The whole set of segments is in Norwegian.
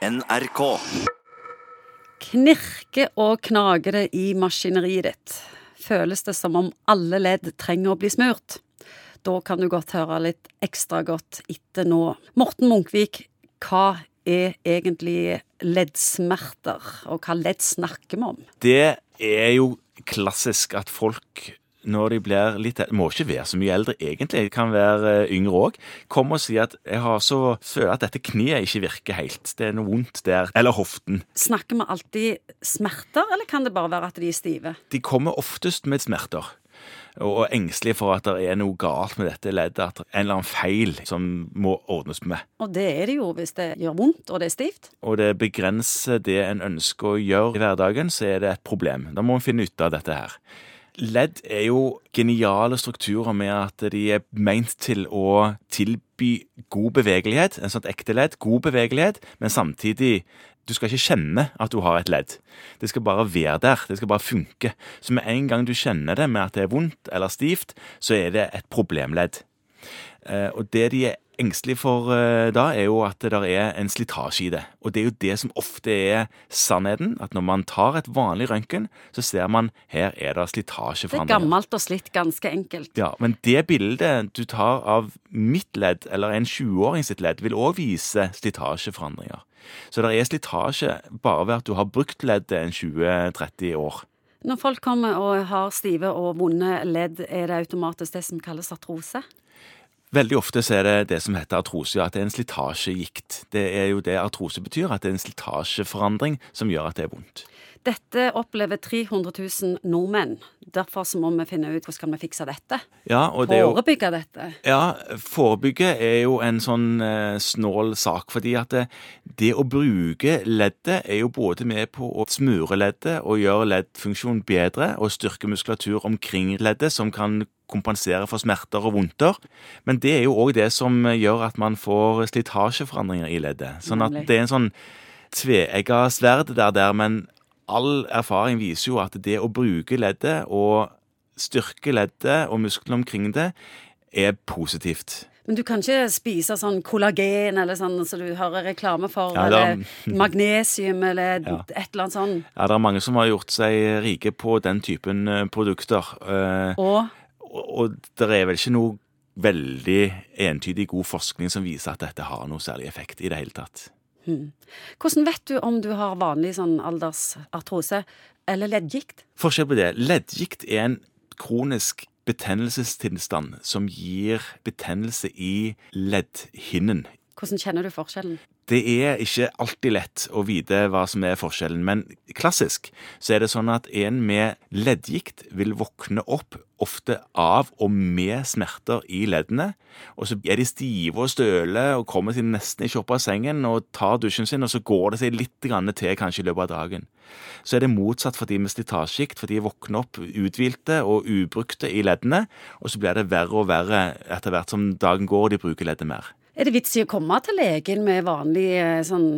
NRK. Knirker og knager det i maskineriet ditt? Føles det som om alle ledd trenger å bli smurt? Da kan du godt høre litt ekstra godt etter nå. Morten Munkvik, hva er egentlig leddsmerter, og hva ledd snakker vi om? Det er jo klassisk at folk når de blir litt eldre må ikke være så mye eldre, egentlig. De kan være eh, yngre òg. Kom og si at jeg har så føler at dette kneet ikke virker helt. Det er noe vondt der. Eller hoften. Snakker vi alltid smerter, eller kan det bare være at de er stive? De kommer oftest med smerter. Og er engstelige for at det er noe galt med dette leddet. At det er en eller annen feil som må ordnes med. Og det er det jo hvis det gjør vondt og det er stivt. Og det begrenser det en ønsker å gjøre i hverdagen, så er det et problem. Da må en finne ut av dette her. Ledd er jo geniale strukturer med at de er meint til å tilby god bevegelighet, en sånn ekte ledd, god bevegelighet, men samtidig du skal ikke kjenne at du har et ledd. Det skal bare være der. Det skal bare funke. Så med en gang du kjenner det med at det er vondt eller stivt, så er det et problemledd. Eh, og det de er engstelige for eh, da, er jo at det der er en slitasje i det. Og det er jo det som ofte er sannheten. At når man tar et vanlig røntgen, så ser man her er det Det er gammelt og slitt, ganske enkelt. Ja, men det bildet du tar av mitt ledd, eller en 20-åring sitt ledd, vil òg vise slitasjeforandringer. Så det er slitasje bare ved at du har brukt leddet en 20-30 år. Når folk kommer og har stive og vonde ledd, er det automatisk det som kalles artrose? Veldig ofte så er det det som heter artrose, at det er en slitasjegikt. Det er jo det artrose betyr, at det er en slitasjeforandring som gjør at det er vondt. Dette opplever 300 000 nordmenn. Derfor så må vi finne ut hvordan kan vi fikse dette. Ja, og det er jo Forebygge dette. Ja, forebygge er jo en sånn eh, snål sak, fordi at det, det å bruke leddet er jo både med på å smøre leddet og gjøre leddfunksjonen bedre, og styrke muskulatur omkring leddet, som kan kompensere for smerter og vondter. Men det er jo òg det som gjør at man får slitasjeforandringer i leddet. Sånn at det er en sånn tveegga sverd der, der, men all erfaring viser jo at det å bruke leddet og styrke leddet og musklene omkring det er positivt. Men du kan ikke spise sånn kollagen eller sånn som du hører reklame for, Ja, er, eller magnesium eller Ja. et eller annet sånt? Ja, det er mange som har gjort seg rike på den typen eh, produkter. eh, Og Og, og det er vel ikke noe veldig entydig god forskning som viser at dette har noe særlig effekt i det hele tatt. Hvordan vet du om du har vanlig sånn aldersartrose eller leddgikt? Forskjell på det. Leddgikt er en kronisk betennelsestilstand som gir betennelse i leddhinnen. Hvordan kjenner du forskjellen? Det er ikke alltid lett å vite hva som er forskjellen, men klassisk så er det sånn at en med leddgikt vil våkne opp ofte av og med smerter i leddene, og så er de stive og støle og kommer seg nesten ikke opp av sengen og tar dusjen sin, og så går det seg litt til kanskje i løpet av dagen. Så er det motsatt for de med slitasjegikt, for de våkner opp uthvilte og ubrukte i leddene, og så blir det verre og verre etter hvert som dagen går og de bruker leddet mer. Er det vits i å komme til legen med vanlige sånn,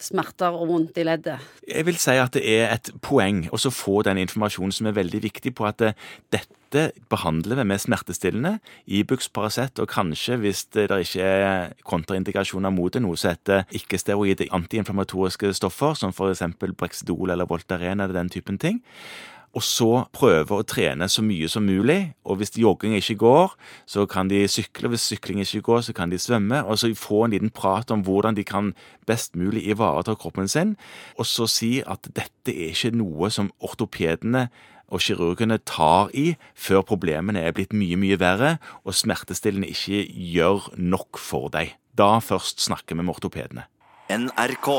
smerter og vondt i leddet? Jeg vil si at det er et poeng å få den informasjonen som er veldig viktig på at det, dette behandler vi med smertestillende, Ibux, Paracet og kanskje, hvis det ikke er kontraindikasjoner mot det, noe som heter ikke-steroide antiinflamatoriske stoffer, som f.eks. Brexidol eller Voltaren eller den typen ting. Og så prøve å trene så mye som mulig, og hvis jogging ikke går, så kan de sykle, hvis sykling ikke går, så kan de svømme, og så få en liten prat om hvordan de kan best mulig ivareta kroppen sin, og så si at dette er ikke noe som ortopedene og kirurgene tar i før problemene er blitt mye, mye verre, og smertestillende ikke gjør nok for deg. Da først snakker vi med ortopedene. NRK.